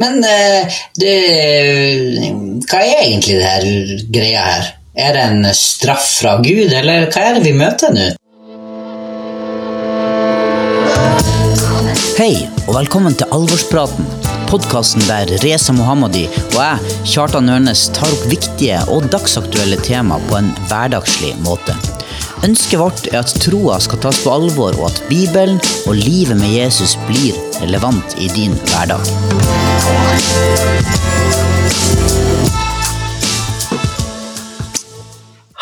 Men eh, det, hva er egentlig det her greia her? Er det en straff fra Gud, eller hva er det vi møter nå? Hei, og velkommen til Alvorspraten. Podkasten der Reza Mohammadi og jeg, Kjartan Ørnes, tar opp viktige og dagsaktuelle tema på en hverdagslig måte. Ønsket vårt er at troa skal tas på alvor, og at Bibelen og livet med Jesus blir relevant i din hverdag.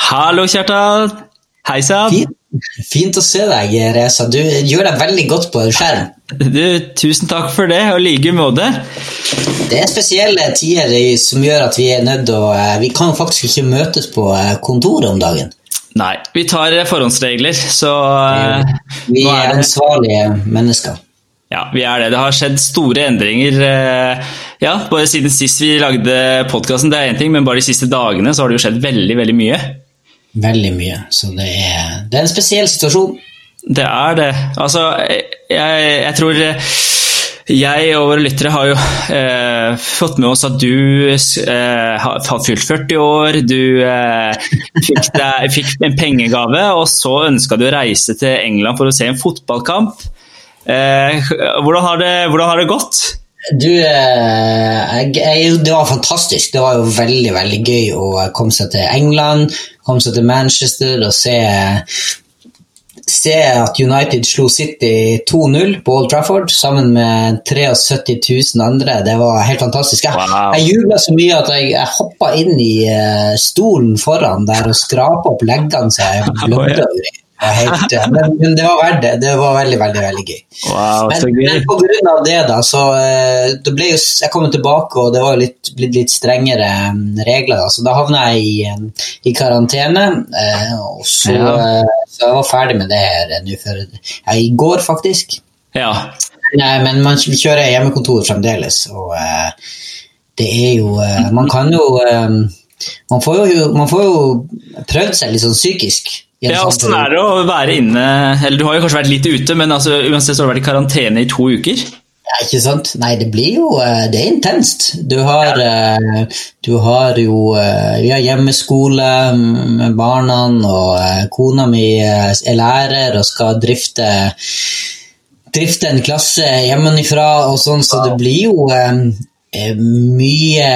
Hallo, Kjartan. Hei sann. Fint, fint å se deg, Reza. Du gjør deg veldig godt på skjerm. Du, tusen takk for det, og like måte. Det er spesielle tider som gjør at vi er nødt til å eh, Vi kan faktisk ikke møtes på eh, kontoret om dagen. Nei, vi tar eh, forhåndsregler, så eh, Vi er er ansvarlige mennesker. Ja, vi er det. Det har skjedd store endringer. eh, Ja, bare siden sist vi lagde podkasten, det er én ting, men bare de siste dagene så har det jo skjedd veldig, veldig mye. Veldig mye. Så det er, det er en spesiell situasjon. Det er det. Altså, jeg, jeg tror jeg og våre lyttere har jo eh, fått med oss at du eh, har har fylt 40 år, du eh, fikk, deg, fikk en pengegave, og så ønska du å reise til England for å se en fotballkamp. Eh, hvordan, har det, hvordan har det gått? Du, eh, jeg, jeg, det var fantastisk. Det var jo veldig veldig gøy å komme seg til England, komme seg til Manchester og se, se at United slo City 2-0 på Old Trafford sammen med 73 000 andre. Det var helt fantastisk. Jeg, Wow. jubla så mye at jeg, jeg hoppa inn i eh, stolen foran der og skrapa opp leggene så jeg blødde. Oh, var helt, men, men det var verdt det. Det var veldig, veldig, veldig gøy. Wow, så Men, gøy. men på grunn av det, da, så eh, det ble jo, Jeg kom tilbake, og det var litt, blitt litt strengere mm, regler. Da. Så da havna jeg i, eh, i karantene. eh, Og så, Ja. så jeg var ferdig med det her nå for ja, i går, faktisk. Ja. Nei, men man kjører hjemmekontor fremdeles, og det er jo Man kan jo man får jo, man får jo prøvd seg litt sånn psykisk. Ja, Åssen er det å være inne Eller du har jo kanskje vært litt ute, men altså, uansett så har du vært i karantene i to uker? Ja, ikke sant? Nei, det blir jo eh, Det er intenst. Du har, eh, du har jo eh, Vi har hjemmeskole med barna, og kona mi er lærer og skal drifte drifte en klasse hjemmefra og sånn, så det blir jo mye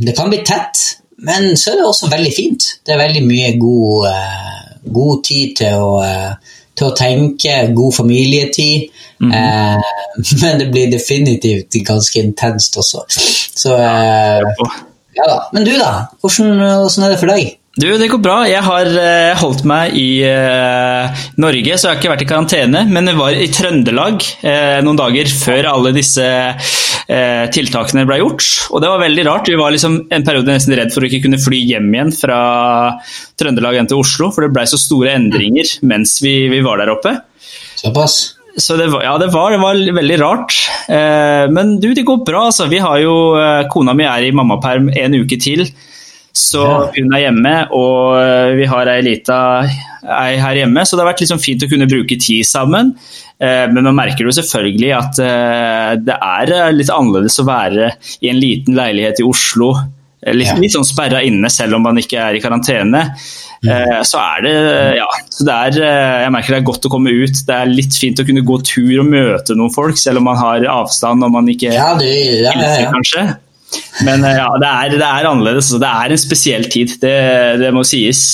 Det kan bli tett, men så er det også veldig fint. Det er veldig mye god, uh, god tid til å, uh, til å tenke, god familietid. eh, men det blir definitivt ganske intenst også. Så ja da. Men du, da? Hvordan, hvordan er det for deg? Du, det går bra. Jeg har uh, holdt meg i uh, Norge, så jeg har ikke vært i karantene. Men jeg var i Trøndelag uh, noen dager før alle disse eh, tiltakene ble gjort. Og det var veldig rart. Vi var liksom en periode nesten redd for å ikke kunne fly hjem igjen fra Trøndelag igjen til Oslo, for det ble så store endringer mens vi, vi var der oppe. Såpass? Så det var, ja, det var, det var veldig rart. Eh, men du, det går bra. Altså. Vi har jo, eh, kona mi er i mammaperm en uke til, så hun er hjemme. Og eh, vi har ei lita ei her hjemme, så det har vært liksom fint å kunne bruke tid sammen. Eh, men man merker jo selvfølgelig at eh, det er eh, litt annerledes å være i en liten leilighet i Oslo. Litt, Ja. litt sånn sperra inne selv om man ikke er i karantene. Eh, Så er det ja, så det er, Jeg merker det er godt å komme ut. Det er litt fint å kunne gå tur og møte noen folk, selv om man har avstand og man ikke Ja, det, ja, hilser, kanskje. Men ja, det er, det er annerledes. Det er en spesiell tid, det, det må sies.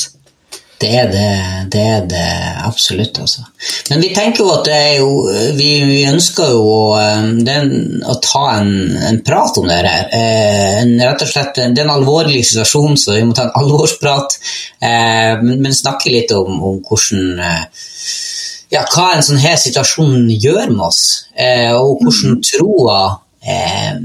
Det er det, det er det absolutt, altså. Men vi tenker jo at det er jo Vi, vi ønsker jo å, eh, det er en, å ta en, en prat om det her. Eh, En, rett og slett, Det er en alvorlig situasjon, så vi må ta en alvorsprat. Eh, men, men snakke litt om, om hvordan eh, ja, hva en sånn her situasjon gjør med oss, eh, og hvordan troa eh,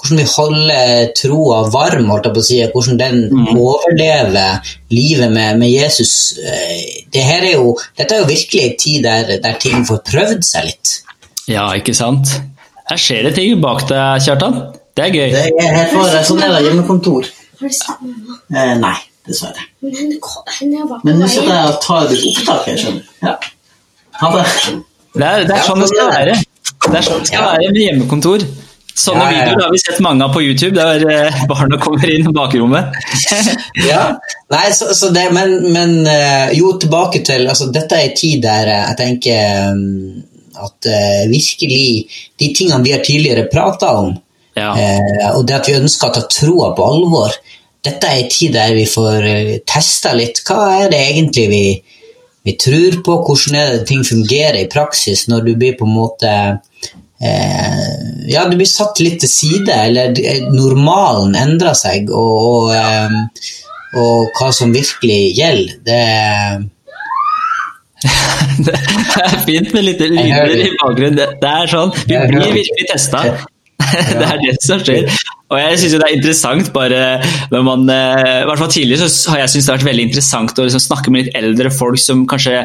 hvordan vi holder troa varm, holdt jeg på å si, hvordan den overlever livet med, med Jesus. Eh, Det her er jo, dette er jo virkelig en tid der, der ting får prøvd seg litt. Ja, ikke sant? Her skjer det ting bak deg, Kjartan. Det er gøy. Det er helt for, sånn er det hjemmekontor. Eh, nei, dessverre. Men nå sitter jeg og tar litt opptak her, skjønner du. Ja. Ha det. Det er, det er sånn det skal være. Det er sånn det skal være med hjemmekontor. Sånne Ja, ja, ja. videoer har vi sett mange av på YouTube, der eh, barna kommer inn i bakrommet. ja. Nei, så, så det, men, men eh, jo, tilbake til altså, Dette er en tid der eh, jeg tenker mm, at virkelig de tingene vi har tidligere prata om, Ja. eh, og det at vi ønsker å ta troa på alvor, dette er en tid der vi får testa litt. Hva er det egentlig vi, vi tror på? Hvordan er det ting fungerer i praksis når du blir på en måte eh, Ja, du blir satt litt til side, eller eh, normalen endrer seg, og, og, eh, og hva som virkelig gjelder. Det Det er fint med litt lyder i bakgrunnen. Det, det er sånn, Vi blir virkelig testa. Det er det som skjer. Og jeg synes jo det er interessant bare når man eh, I hvert fall tidligere så har jeg syntes det har vært veldig interessant å liksom snakke med litt eldre folk som kanskje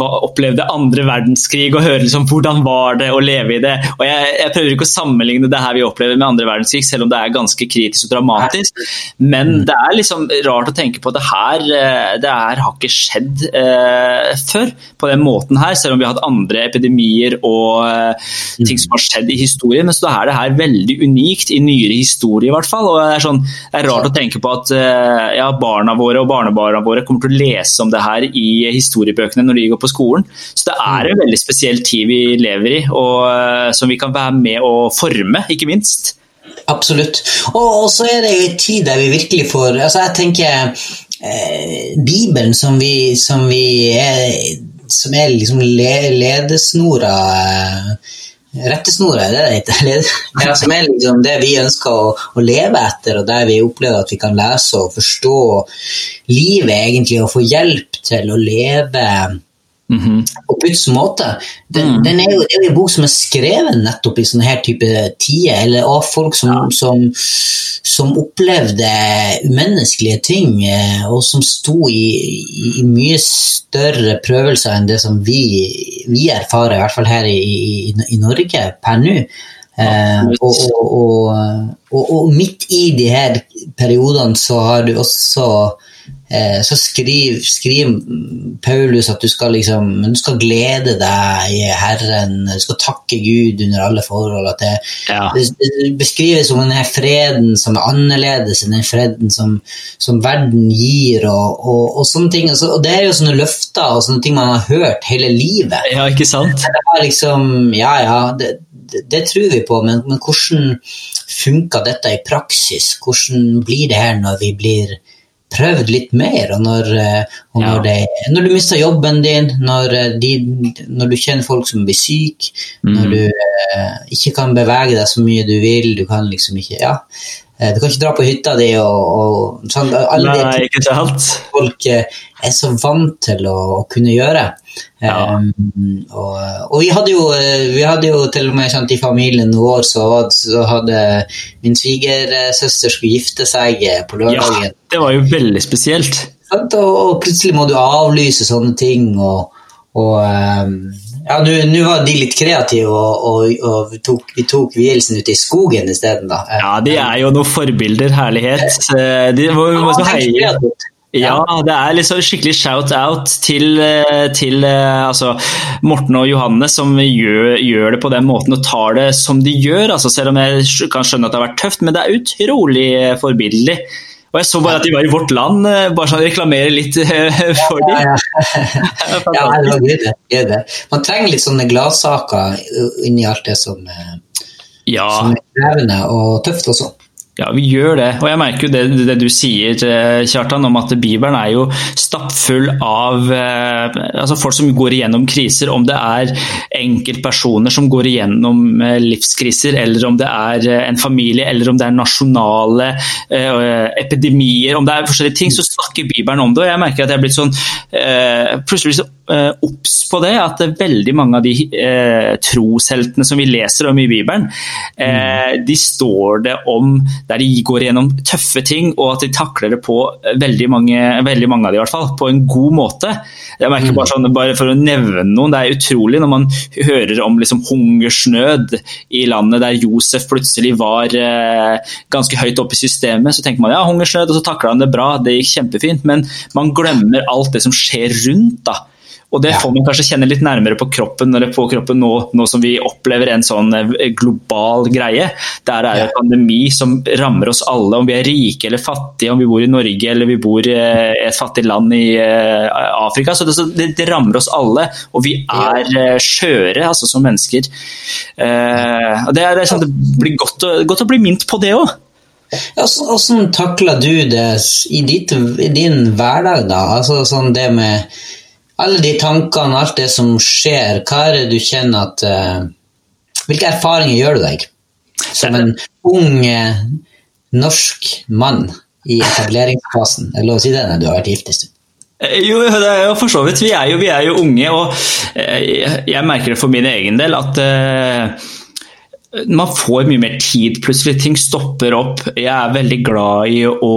var, opplevde andre verdenskrig, og høre liksom hvordan var det å leve i det. Og jeg, jeg prøver ikke å sammenligne det her vi opplever med andre verdenskrig, selv om det er ganske kritisk og dramatisk. Men det er liksom rart å tenke på at det her eh, det her har ikke skjedd eh, før på den måten her, selv om vi har hatt andre epidemier og eh, ting som har skjedd i historien. Men så er det her veldig unikt i nyere historie i hvert fall. og Det er, sånn, det er rart å tenke på at eh, ja, barna våre og barnebarna våre kommer til å lese om det her i historiebøkene når de går på skolen. Så det er en veldig spesiell tid vi lever i, og eh, som vi kan være med å forme, ikke minst. Absolutt. Og så er det jo en tid der vi virkelig får altså Jeg tenker eh, Bibelen som vi, som vi er Som er liksom le, ledesnora eh, Rettesnora, er det det heter? Det som er liksom det vi ønsker å, å leve etter, og der vi opplever at vi kan lese og forstå livet egentlig, og få hjelp til å leve på Guds måte. Den, den er jo, det er jo en bok som er skrevet nettopp i sånne her type tider, eller av folk som, som, som opplevde umenneskelige ting, eh, og som sto i, i, mye større prøvelser enn det som vi, vi erfarer, i hvert fall her i, i, i Norge per nå. Eh, og, og, og, og midt i de her periodene så har du også eh, så skriver skriv Paulus at du skal liksom du skal glede deg i Herren, du skal takke Gud under alle forhold. At det, Ja. det, beskrives som denne freden som er annerledes enn den freden som, som verden gir, og, og, og sånne ting. Altså, og det er jo sånne løfter og sånne ting man har hørt hele livet. Ja, ikke sant? Liksom, ja, ja, det, det, det tror vi på, men, men hvordan funker dette i praksis? Hvordan blir det her når vi blir prøvd litt mer, og når, eh, og når, Ja. det, når du mister jobben din, når, eh, de, når du kjenner folk som blir syke, når du eh, ikke kan bevege deg så mye du vil, du kan liksom ikke ja, du kan ikke dra på hytta di og, og sånn, alle de Nei, ikke sant? folk eh, er så vant til å, å kunne gjøre. Ja. Um, og, og vi hadde jo eh, vi hadde jo til og med sant, i familien vår så, var- så hadde min svigersøster skulle gifte seg på lørdagen. Ja, det var jo veldig spesielt. Og, og plutselig må du avlyse sånne ting. og, og um, ja, Nå var de litt kreative, og, og, og vi tok, vi tok vielsen ute i skogen isteden. da. Ja, de er jo noen forbilder, herlighet. Eh, De må, vi må Ja, så det heie. Ja, det er liksom skikkelig shout-out til, eh, til eh, altså, Morten og Johanne som gjør, gjør det på den måten og tar det som de gjør. Altså, selv om jeg kan skjønne at det har vært tøft, men det er utrolig forbilledlig. Og jeg så bare at de var i Vårt Land, eh, bare sånn reklamere litt eh, for dem. ja. ja, det, gøy det. Man trenger litt sånne gladsaker inni alt det som, eh, Ja, som er krevende og tøft også. Ja, vi gjør det. Og jeg merker jo det, det du sier, eh, Kjartan, om at Bibelen er jo stappfull av eh, altså folk som går igjennom kriser. Om det er enkeltpersoner som går igjennom eh, livskriser, eller om det er eh, en familie, eller om det er nasjonale eh, epidemier. Om det er forskjellige ting, så snakker Bibelen om det. Og jeg merker at jeg er blitt sånn eh, plutselig så obs på det, at det veldig mange av de trosheltene som vi leser om i Bibelen, eh, de står det om der de går gjennom tøffe ting, og at de takler det på eh, veldig mange, veldig mange av de i hvert fall, på en god måte. Jeg merker bare sånn, bare For å nevne noen, det er utrolig når man hører om liksom, hungersnød i landet der Josef plutselig var eh, ganske høyt oppe i systemet, så tenker man ja, hungersnød, og så takler han det bra, det gikk kjempefint, men man glemmer alt det som skjer rundt. da. Og det får man kanskje kjenne litt nærmere på kroppen eller på kroppen nå, nå som vi opplever en sånn eh, global greie. Der er det en pandemi som rammer oss alle, om vi er rike eller fattige, om vi bor i Norge eller vi bor eh, i et fattig land i eh, Afrika. Så det, det, det rammer oss alle, og vi er eh, skjøre altså, som mennesker. Eh, og det, er, det, sånn, det blir godt å, godt å bli minnet på det òg. Hvordan takler du det i, ditt, i din hverdag, da? Altså sånn det med alle de tankene, alt det som skjer. Hva er det du kjenner at uh, Hvilke erfaringer gjør du deg? Som en ung uh, norsk mann i etableringsfasen. Er det lov å si det når du har vært gift en stund? Eh, Jo, det er jo for så vidt. Vi er jo, vi er jo unge, og jeg- jeg merker det for min egen del at eh, man får mye mer tid plutselig. Ting stopper opp. Jeg er veldig glad i å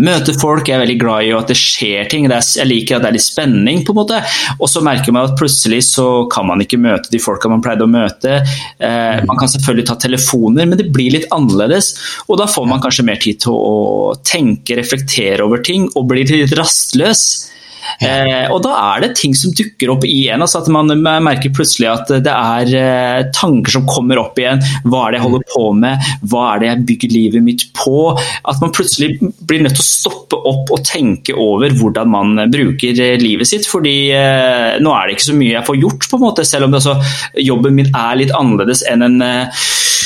møte folk, jeg er veldig glad i at det skjer ting. Jeg liker at det er litt spenning, på en måte. Og så merker man at plutselig så kan man ikke møte de folka man pleide å møte. Eh, man kan selvfølgelig ta telefoner, men det blir litt annerledes. Og da får man kanskje mer tid til å tenke, reflektere over ting, og blir litt rastløs. Eh, og da er det ting som dukker opp igjen. Altså at man merker plutselig at det er eh, tanker som kommer opp igjen. Hva er det jeg holder på med? Hva er det jeg bygger livet mitt på? At man plutselig blir nødt til å stoppe opp og tenke over hvordan man bruker eh, livet sitt. Fordi eh, nå er det ikke så mye jeg får gjort, på en måte, selv om det altså, jobben min er litt annerledes enn en eh,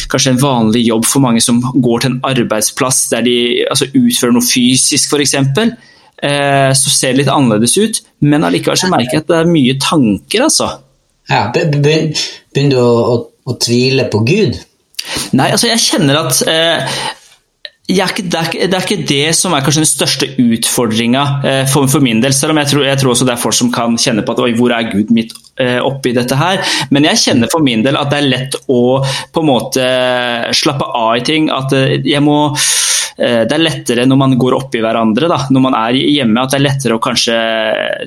kanskje en vanlig jobb for mange som går til en arbeidsplass der de altså, utfører noe fysisk, f.eks eh, så ser litt annerledes ut, men allikevel så merker jeg at det er mye tanker, altså. Ja, be- be- begyn- Begynner du å, å, å tvile på Gud? Nei, altså jeg kjenner at eh, jeg er ikke, det, er, det er ikke det som er kanskje den største utfordringa eh, for, for min del, selv om jeg tror, jeg tror også det er folk som kan kjenne på at oi, hvor er Gud mitt eh, oppi dette her? Men jeg kjenner for min del at det er lett å på en måte slappe av i ting. At eh, jeg må eh, det er lettere når man går oppi hverandre, da, når man er hjemme, at det er lettere å kanskje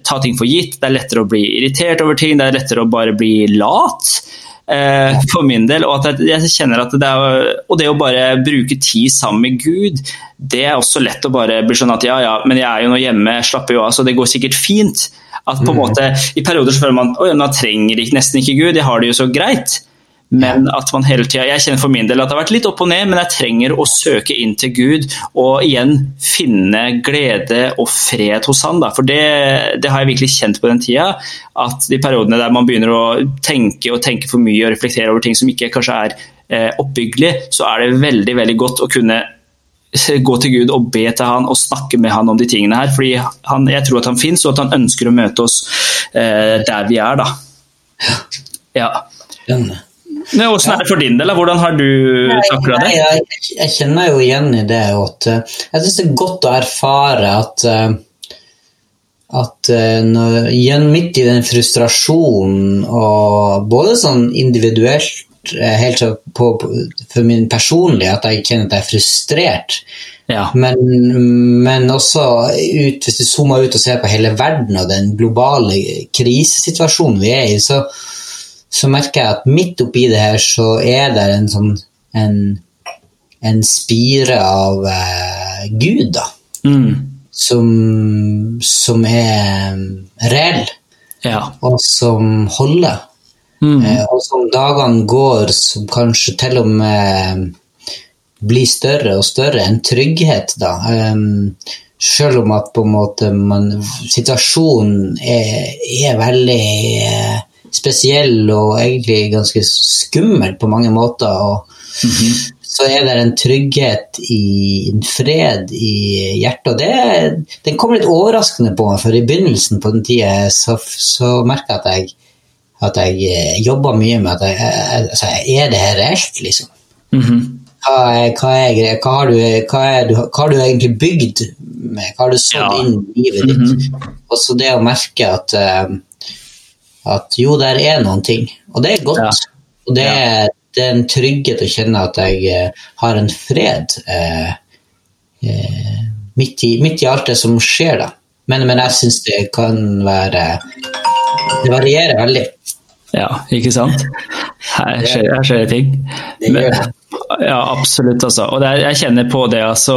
ta ting for gitt. Det er lettere å bli irritert over ting, det er lettere å bare bli lat. Eh, for min del. Og, at jeg, jeg kjenner at det er, og det å bare bruke tid sammen med Gud, det er også lett å bare bli sånn at ja, ja, men jeg er jo nå hjemme, slapper jo av, så det går sikkert fint. At på en måte, I perioder så føler man at nå trenger jeg nesten ikke Gud, jeg har det jo så greit. Men at man hele tida Jeg kjenner for min del at det har vært litt opp og ned, men jeg trenger å søke inn til Gud og igjen finne glede og fred hos Han. Da. For det, det har jeg virkelig kjent på den tida. At de periodene der man begynner å tenke og tenke for mye og reflektere over ting som ikke kanskje er eh, oppbyggelig, så er det veldig, veldig godt å kunne gå til Gud og be til han og snakke med han om de tingene her. fordi han, Jeg tror at han fins, og at han ønsker å møte oss eh, der vi er. da. Ja. Skjønner. Men Hvordan er det for din del? Hvordan har du takla Nei, det? jeg, jeg kjenner jo igjen i det. At, eh, jeg syns det er godt å erfare at, eh, at eh, når, igjen midt i den frustrasjonen, og både sånn individuelt helt så på, på, for min personlige, at jeg kjenner at jeg er frustrert, Ja. men, men også ut, hvis du zoomer ut og ser på hele verden og den globale krisesituasjonen vi er i, så, så merker jeg at midt oppi det her så er det en sånn en, en spire av eh, Gud, da, Mm. som, som er reell, ja. og som holder. Mm. Eh, og som dagene går, som kanskje til og med blir større og større, en trygghet, da. Um, selv om at på en måte man, situasjonen er, er veldig eh, spesiell og egentlig ganske skummel på mange måter. og Så er det en trygghet i en fred i hjertet. og det, Den kom litt overraskende på meg, for i begynnelsen på den tida så, så merka jeg at jeg at jeg jobba jobber mye med at jeg, altså, er det her reelt, liksom? Mhm. Hva, er, hva, er, hva, har du, hva, er du, hva har du egentlig bygd med? Hva har du sådd Ja. inn i livet ditt? Og så det å merke at, eh, at jo, der er noen ting. Og det er godt. Ja. Og det er, det er en trygghet å kjenne at jeg eh, har en fred eh, eh, midt, i, midt i alt det som skjer, da. Men, men jeg syns det kan være Det varierer veldig. ja, ikke sant? Her skjer, her skjer ting. Men. Ja, absolutt. Altså. Og er, jeg kjenner på det. Altså,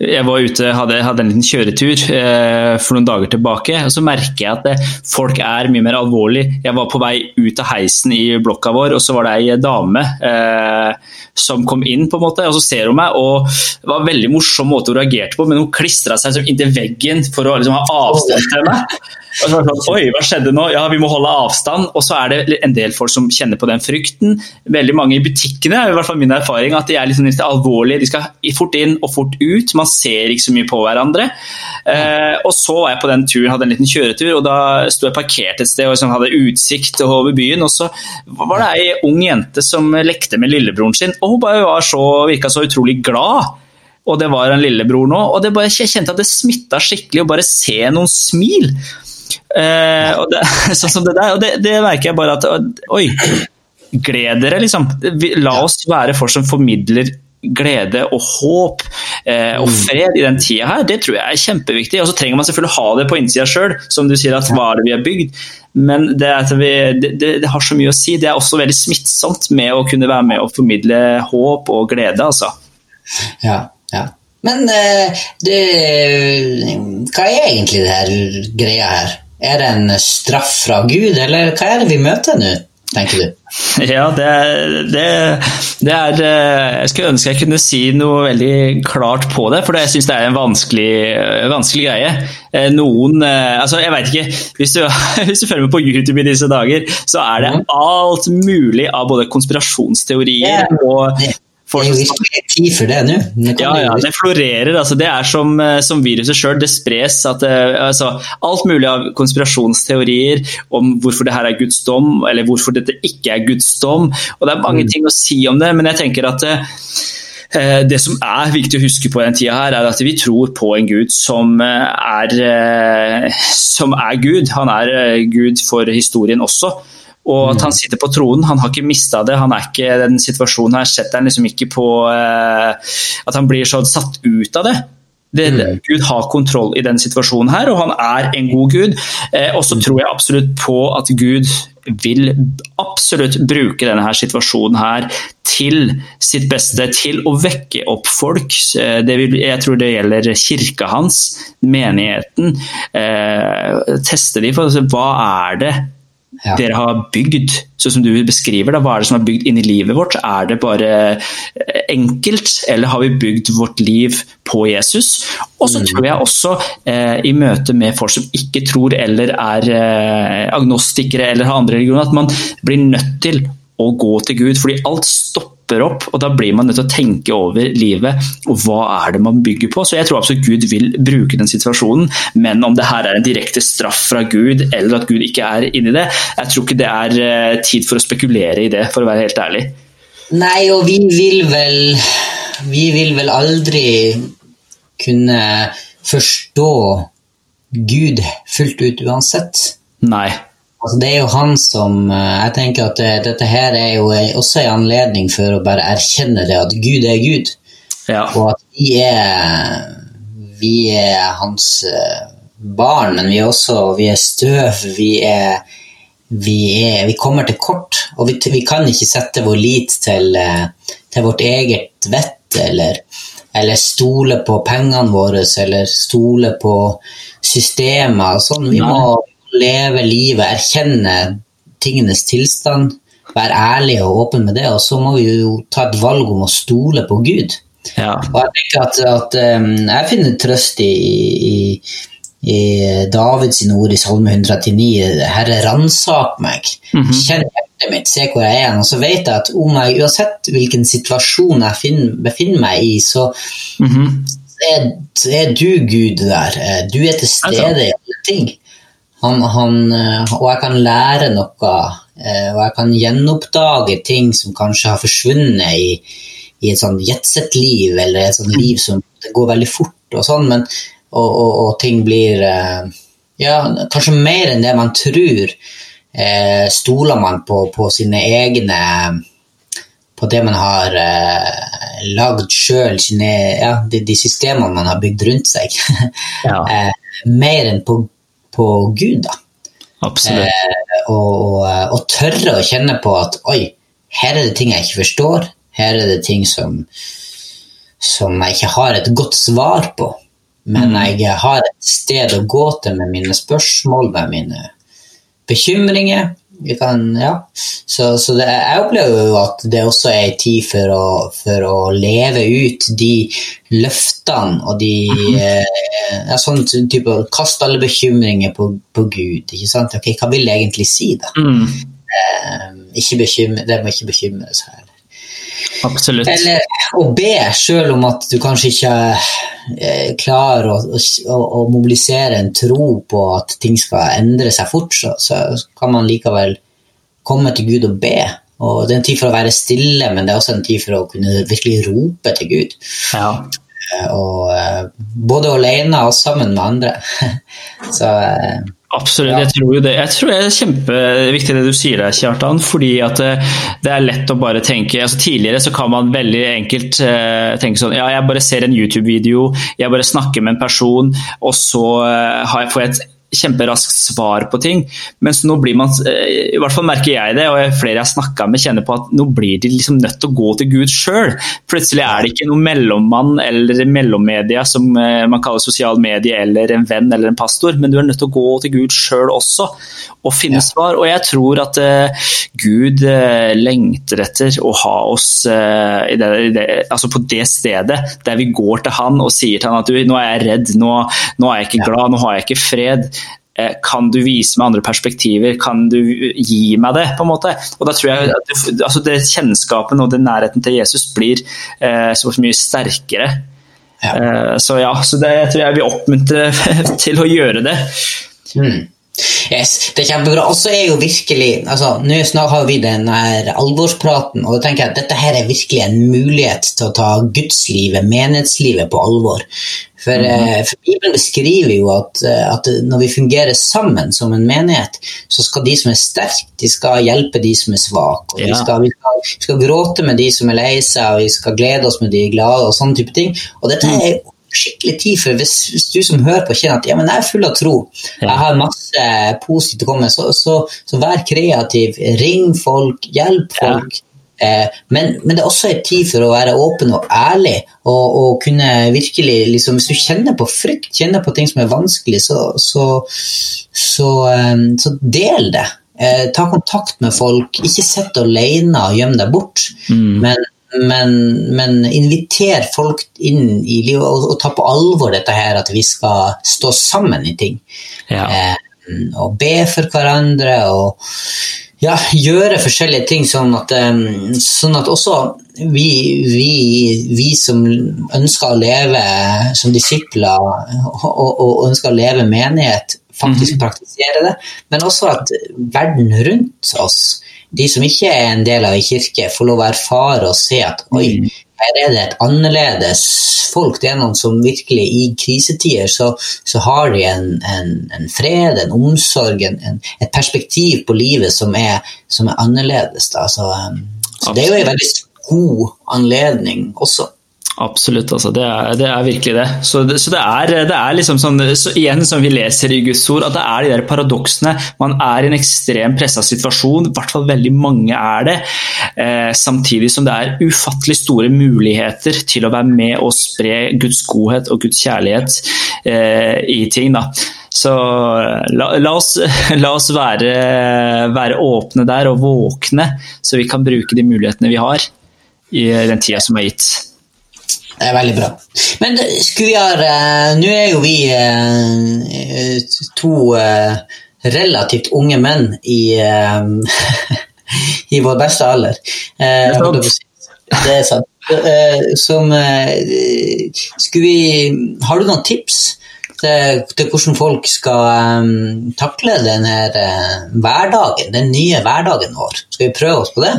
jeg var ute, hadde, hadde en liten kjøretur eh, for noen dager tilbake, og så merker jeg at det, folk er mye mer alvorlig. Jeg var på vei ut av heisen i blokka vår, og så var det ei dame eh, som kom inn, på en måte, og så ser hun meg. og Det var en veldig morsom måte hun reagerte på, men hun klistra seg liksom inntil veggen for å liksom, ha avstand til meg. Og så var det sånn, Oi, hva skjedde nå? Ja, vi må holde avstand. Og så er det en del folk som kjenner på den frykten. Veldig mange i butikkene i hvert fall min erfaring at de er liksom alvorlige. De skal fort inn og fort ut. Man ser ikke så mye på hverandre. Eh, og så var jeg på den turen, hadde en liten kjøretur, og da sto jeg parkert et sted og liksom hadde utsikt over byen. Og så var det ei ung jente som lekte med lillebroren sin, og hun bare var så, virka så utrolig glad og det var en lillebror nå. og det bare, Jeg kjente at det smitta skikkelig å bare se noen smil. Eh, det, sånn som det der, og det, det merker jeg bare at Oi, gled dere, liksom. La oss være folk som formidler glede og håp eh, og mm. fred i den tida her, det tror jeg er kjempeviktig. Og så trenger man selvfølgelig ha det på innsida sjøl, som du sier at hva er det vi har bygd. Men det, vi, det, det, har så mye å si. Det er også veldig smittsomt med å kunne være med og formidle håp og glede, altså. Ja, ja. Men eh, det, hva er egentlig det her greia her? Er det en straff fra Gud, eller hva er det vi møter nå, tenker du? Ja, det, det, det, er eh, Jeg skulle ønske jeg kunne si noe veldig klart på det, for jeg syns det er en vanskelig, vanskelig, greie. Eh, noen eh, Altså, jeg veit ikke hvis du, hvis du, følger med på YouTube i disse dager, så er det alt mulig av både konspirasjonsteorier og det er jo ikke tid for det nå. Ja, ja, det florerer. Altså, det er som, eh, som viruset sjøl. Det spres at, eh, altså, alt mulig av konspirasjonsteorier om hvorfor det her er Guds dom, eller hvorfor dette ikke er Guds dom. Og Det er mange mm. ting å si om det, men jeg tenker at eh, det som er viktig å huske på i den tida, her, er at vi tror på en Gud som er, som er Gud. Han er Gud for historien også. Og at han sitter på tronen. Han har ikke mista det. han er ikke den situasjonen her setter han liksom ikke på uh, at han blir sånn satt ut av det. det mm. Gud har kontroll i den situasjonen her, og han er en god gud. Eh, og så mm. tror jeg absolutt på at Gud vil absolutt bruke denne her situasjonen her til sitt beste, til å vekke opp folk. Eh, vil, jeg tror det gjelder kirka hans, menigheten. Eh, teste de for hva er det ja. dere har bygd, sånn som du beskriver. Da, hva er det som er bygd inn i livet vårt? Er det bare eh, enkelt, eller har vi bygd vårt liv på Jesus? Og så mm. tror jeg også, eh, i møte med folk som ikke tror eller er eh, agnostikere eller har andre religioner, at man blir nødt til å gå til Gud, fordi alt stopper opp, og da blir man nødt til å tenke over livet og hva er det man bygger på. Så jeg tror absolutt Gud vil bruke den situasjonen, men om det her er en direkte straff fra Gud eller at Gud ikke er inni det, jeg tror ikke det er eh, tid for å spekulere i det, for å være helt ærlig. Nei, og vi vil vel Vi vil vel aldri kunne forstå Gud fullt ut uansett. Nei. Altså, det er jo han som eh, Jeg tenker at det, dette her er jo også en anledning for å bare erkjenne det, at Gud er Gud. Ja. Og at vi er, vi er hans eh, barn, men vi er også vi er støv. Vi, er, vi, er, vi kommer til kort, og vi, vi, kan ikke sette vår lit til, eh, til vårt eget vett eller, eller stole på pengene våre eller stole på systemer. Sånn. Vi må leve livet, erkjenne tingenes tilstand, være ærlig og åpen med det. Og så må vi jo ta et valg om å stole på Gud. Ja. Og jeg tenker at, at um, jeg finner trøst i, i, i Davids ord i Salme 139. Herre, ransak meg. Mm -hmm. Kjenn hjertet mitt, se hvor jeg er. Og så vet jeg at om jeg, uansett hvilken situasjon jeg finner, befinner meg i, så, mm -hmm. er, er, du Gud der. Du er til stede i alle ting. Han, han, eh, og jeg kan lære noe, eh, og jeg kan gjenoppdage ting som kanskje har forsvunnet i, i et sånn jetset-liv, eller et sånt liv som går veldig fort og sånn, men, og, og, og, ting blir eh, ja, kanskje mer enn det man tror. stoler man på, på sine egne på det man har eh, lagd sjøl, ja, de, de, systemene man har bygd rundt seg. Ja. eh, mer enn på på Gud. da. Absolutt. Eh, og, og, og, tørre å kjenne på at oi, her er det ting jeg ikke forstår. her er det ting som, som jeg ikke har et godt svar på. Men jeg har et sted å gå til med mine spørsmål, med mine bekymringer. Vi kan, ja. Så, så det, jeg opplever jo at det også er en tid for å, for å leve ut de løftene og de eh, sånn type Kaste alle bekymringer på, på Gud. ikke sant? Ok, Hva vil det egentlig si, da? Mm. Eh, ikke bekymre, det må ikke bekymres her. Absolutt. Eller å be, selv om at du kanskje ikke eh, klarer å, å, å mobilisere en tro på at ting skal endre seg fort, så, så kan man likevel komme til Gud og be. Og Det er en tid for å være stille, men det er også en tid for å kunne virkelig rope til Gud. Ja. Eh, Og, eh, både alene og sammen med andre. så eh, Absolutt, jeg tror jo det. Jeg tror det er kjempeviktig det du sier der, Kjartan. fordi at eh, det er lett å bare tenke altså Tidligere så kan man veldig enkelt eh, tenke sånn Ja, jeg bare ser en YouTube-video, jeg bare snakker med en person, og så eh, har jeg, får jeg et kjemperaskt svar på ting. Mens nå blir man, eh, i hvert fall merker jeg det, og flere jeg har snakka med kjenner på at nå blir de liksom nødt til å gå til Gud sjøl. Plutselig er det ikke noen mellommann eller mellommedia som eh, man kaller sosial medie eller en venn eller en pastor, men du er nødt til å gå til Gud sjøl også og finne svar. Og jeg tror at eh, Gud lengter etter å ha oss i det, i det, altså på det stedet der vi går til han og sier til han at nå er jeg redd, nå, nå er jeg ikke glad, nå har jeg ikke fred. Eh, Kan du vise meg andre perspektiver? Kan du gi meg det? på en måte? Og da tror jeg at altså det Kjennskapen og den nærheten til Jesus blir eh, så mye sterkere. Ja. Eh, så ja, så det jeg tror jeg vil oppmuntre til å gjøre det. Mm. Yes, det er kjempebra. Og så er jo virkelig altså, Nå snart har vi den her alvorspraten, og da tenker jeg at dette her er virkelig en mulighet til å ta gudslivet, menighetslivet, på alvor. For, eh, for Bibelen beskriver jo at, eh, at når vi fungerer sammen som en menighet, så skal de som er sterke, de skal hjelpe de som er svake. Og vi, skal, vi, skal, vi skal gråte med de som er lei seg, og vi skal glede oss med de glade, og sånne type ting. Og dette er jo skikkelig tid for hvis, hvis du som hører på kjenner at ja, men jeg er full av tro, jeg har masse positivt å komme med, så, så, så vær kreativ, ring folk, hjelp folk. Eh, men, men det er også en tid for å være åpen og ærlig, og, og kunne virkelig liksom, Hvis du kjenner på frykt, kjenner på ting som er vanskelig, så, så, så, eh, så del det. Eh, ta kontakt med folk. Ikke sitt alene og gjem deg bort. Men, men, men inviter folk inn i livet og, og ta på alvor dette her at vi skal stå sammen i ting. Ja. Eh, og be for hverandre og ja, gjøre forskjellige ting sånn at, sånn at også vi, vi, vi som ønsker å leve som disipler og, og, og ønsker å leve menighet, faktisk praktisere det, men også at verden rundt oss, de som ikke er en del av en kirke, får lov å erfare og se at oi, her er det et annerledes folk. Det er noen som virkelig i krisetider så, så har de en, en, en fred, en omsorg, en, et perspektiv på livet som er, som er annerledes. Så, um, så det er jo en veldig god anledning også. Absolutt, altså. det, er, det er virkelig det. Så det, så det, er, det er, liksom sånn, så igjen som vi leser i Guds ord, at det er de der paradoksene. Man er i en ekstrem pressa situasjon, i hvert fall veldig mange er det. Eh, samtidig som det er ufattelig store muligheter til å være med og spre Guds godhet og Guds kjærlighet eh, i ting. da. Så la, la oss, la oss være, være åpne der og våkne, så vi kan bruke de mulighetene vi har i den tida som er gitt. Det er veldig bra. Men ha eh, Nå er jo vi eh, to eh, relativt unge menn i, i vår beste alder. Det er sant. som Skulle vi Har du noen tips? Til, til hvordan folk skal eh, takle denne hverdagen, den nye hverdagen vår. Skal vi prøve oss på det?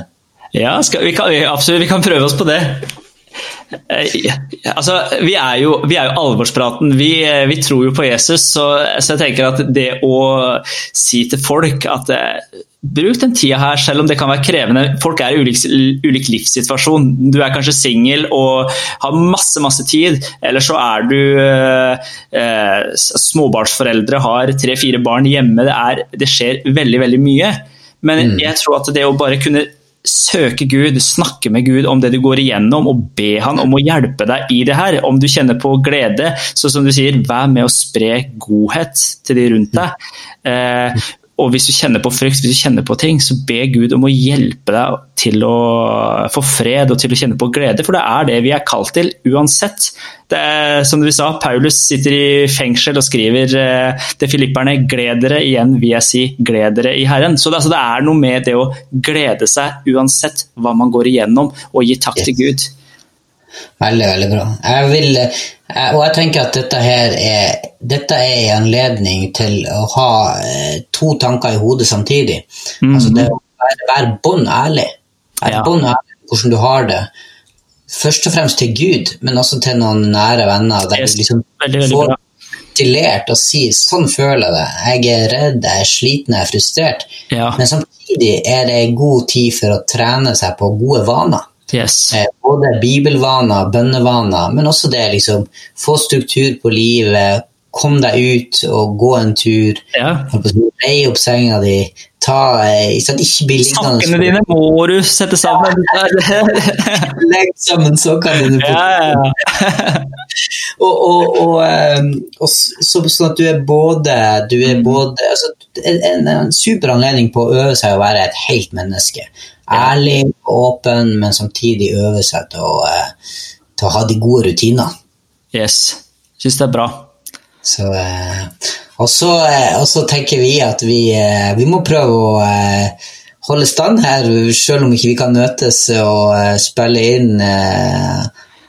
Ja, skal, vi kan, absolutt. Vi kan prøve oss på det. Eh, Altså, vi er jo, vi er jo alvorspraten. Vi, eh, vi tror jo på Jesus, så, så jeg tenker at det å si til folk at eh, Bruk den tida her, selv om det kan være krevende. Folk er i ulik, ulik livssituasjon. Du er kanskje singel og har masse masse tid, eller så er du eh, eh, småbarnsforeldre, har tre-fire barn hjemme. Det, er, det skjer veldig, veldig mye. Men jeg tror at det å bare kunne søke Gud, snakke med Gud om det du går igjennom, og be han om å hjelpe deg i det her. Om du kjenner på glede, så som du sier, vær med å spre godhet til de rundt deg. Eh, og hvis du kjenner på frykt, hvis du kjenner på ting, så be Gud om å hjelpe deg til å få fred og til å kjenne på glede, for det er det vi er kalt til uansett. Det er, som du sa, Paulus sitter i fengsel og skriver eh, til filipperne 'gled dere', igjen vil jeg si 'gled dere i Herren'. Så det, altså, det, er noe med det å glede seg uansett hva man går igjennom, og gi takk til Gud. Veldig, veldig bra. Jeg vil, og jeg tenker at dette her er, dette er en anledning til å ha eh, to tanker i hodet samtidig. Mm. Altså det å være, være bånn ærlig. Være ja. bånn ærlig hvordan du har det. Først og fremst til Gud, men også til noen nære venner. Der du liksom veldig, veldig får ventilert og sier 'sånn føler jeg det'. Jeg er redd, jeg er sliten, jeg er frustrert. Ja. Men samtidig er det god tid for å trene seg på gode vaner. Yes. Eh, både bibelvaner, bønnevaner, men også det liksom få struktur på livet. Kom deg ut og gå en tur. Ja. Rei opp senga di. Ta, sånn, ikke bli liggende Sakene dine må du sette sammen. Legg sammen sokkene dine. Ja, ja, og, og, og, eh, og, så, sånn at du er både, du er mm. både altså, en, en super anledning på å øve seg å være et helt menneske ærlig åpen, men samtidig øve seg til å, eh, til å ha de gode rutinene. Yes. Syns det er bra. Så, eh, og, så, eh, og, så, tenker vi at vi, vi, må prøve å holde stand her, selv om ikke vi kan møtes og spille inn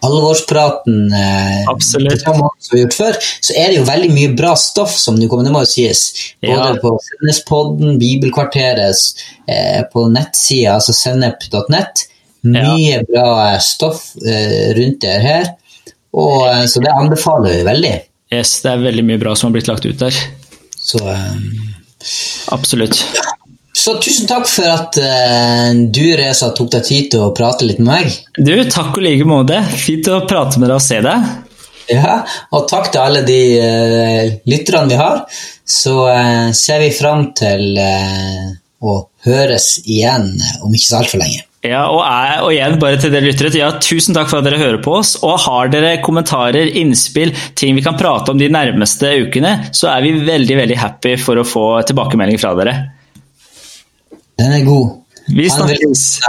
alvorspraten eh, Absolutt. som vi har gjort før, så er det jo veldig mye bra stoff som nå kommer, det må jo sies. Både ja. på Sennespodden, Bibelkvarteret, eh, på nettsida, altså sennep.nett. Mye ja. bra stoff eh, rundt det her, og, eh, så det anbefaler vi veldig. Yes, det er veldig mye bra som har blitt lagt ut der. Så, um, Absolutt. Ja. Så tusen takk for at uh, du, Reza, tok deg tid til å prate litt med meg. Du, takk og like måte. Fint å prate med deg og se deg. Ja, og takk til alle de uh, lytterne vi har. Så uh, ser vi fram til å høres igjen om ikke så altfor lenge. Ja, og, jeg, og, igjen, bare til dere lyttere, ja, Tusen takk for at dere hører på oss. Og har dere kommentarer, innspill, ting vi kan prate om de nærmeste ukene, så er vi veldig veldig happy for å få tilbakemelding fra dere. Den er god. Vi snakkes.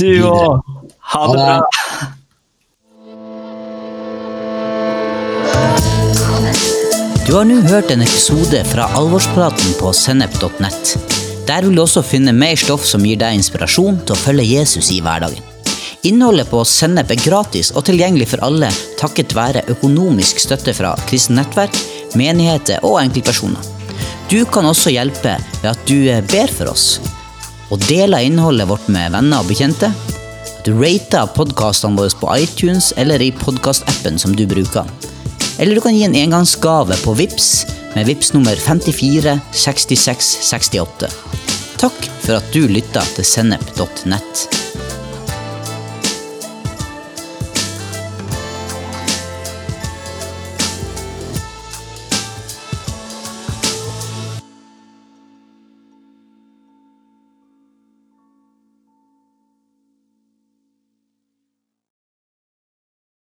Du òg. Ha det bra. Du har nå hørt en episode fra Alvorspraten på sennep.nett. Der vil du også finne mer stoff som gir deg inspirasjon til å følge Jesus i hverdagen. Innholdet på Sennep er gratis og tilgjengelig for alle takket være økonomisk støtte fra kristent nettverk, menigheter og enkeltpersoner. Du kan også hjelpe ved at du eh, ber for oss, og deler innholdet vårt med venner og bekjente. At du rater podkastene våre på iTunes eller i podkastappen som du bruker. Eller du kan gi en engangsgave på VIPS med VIPS nummer 54 66 68. Takk for at du lytta til sennep.nett.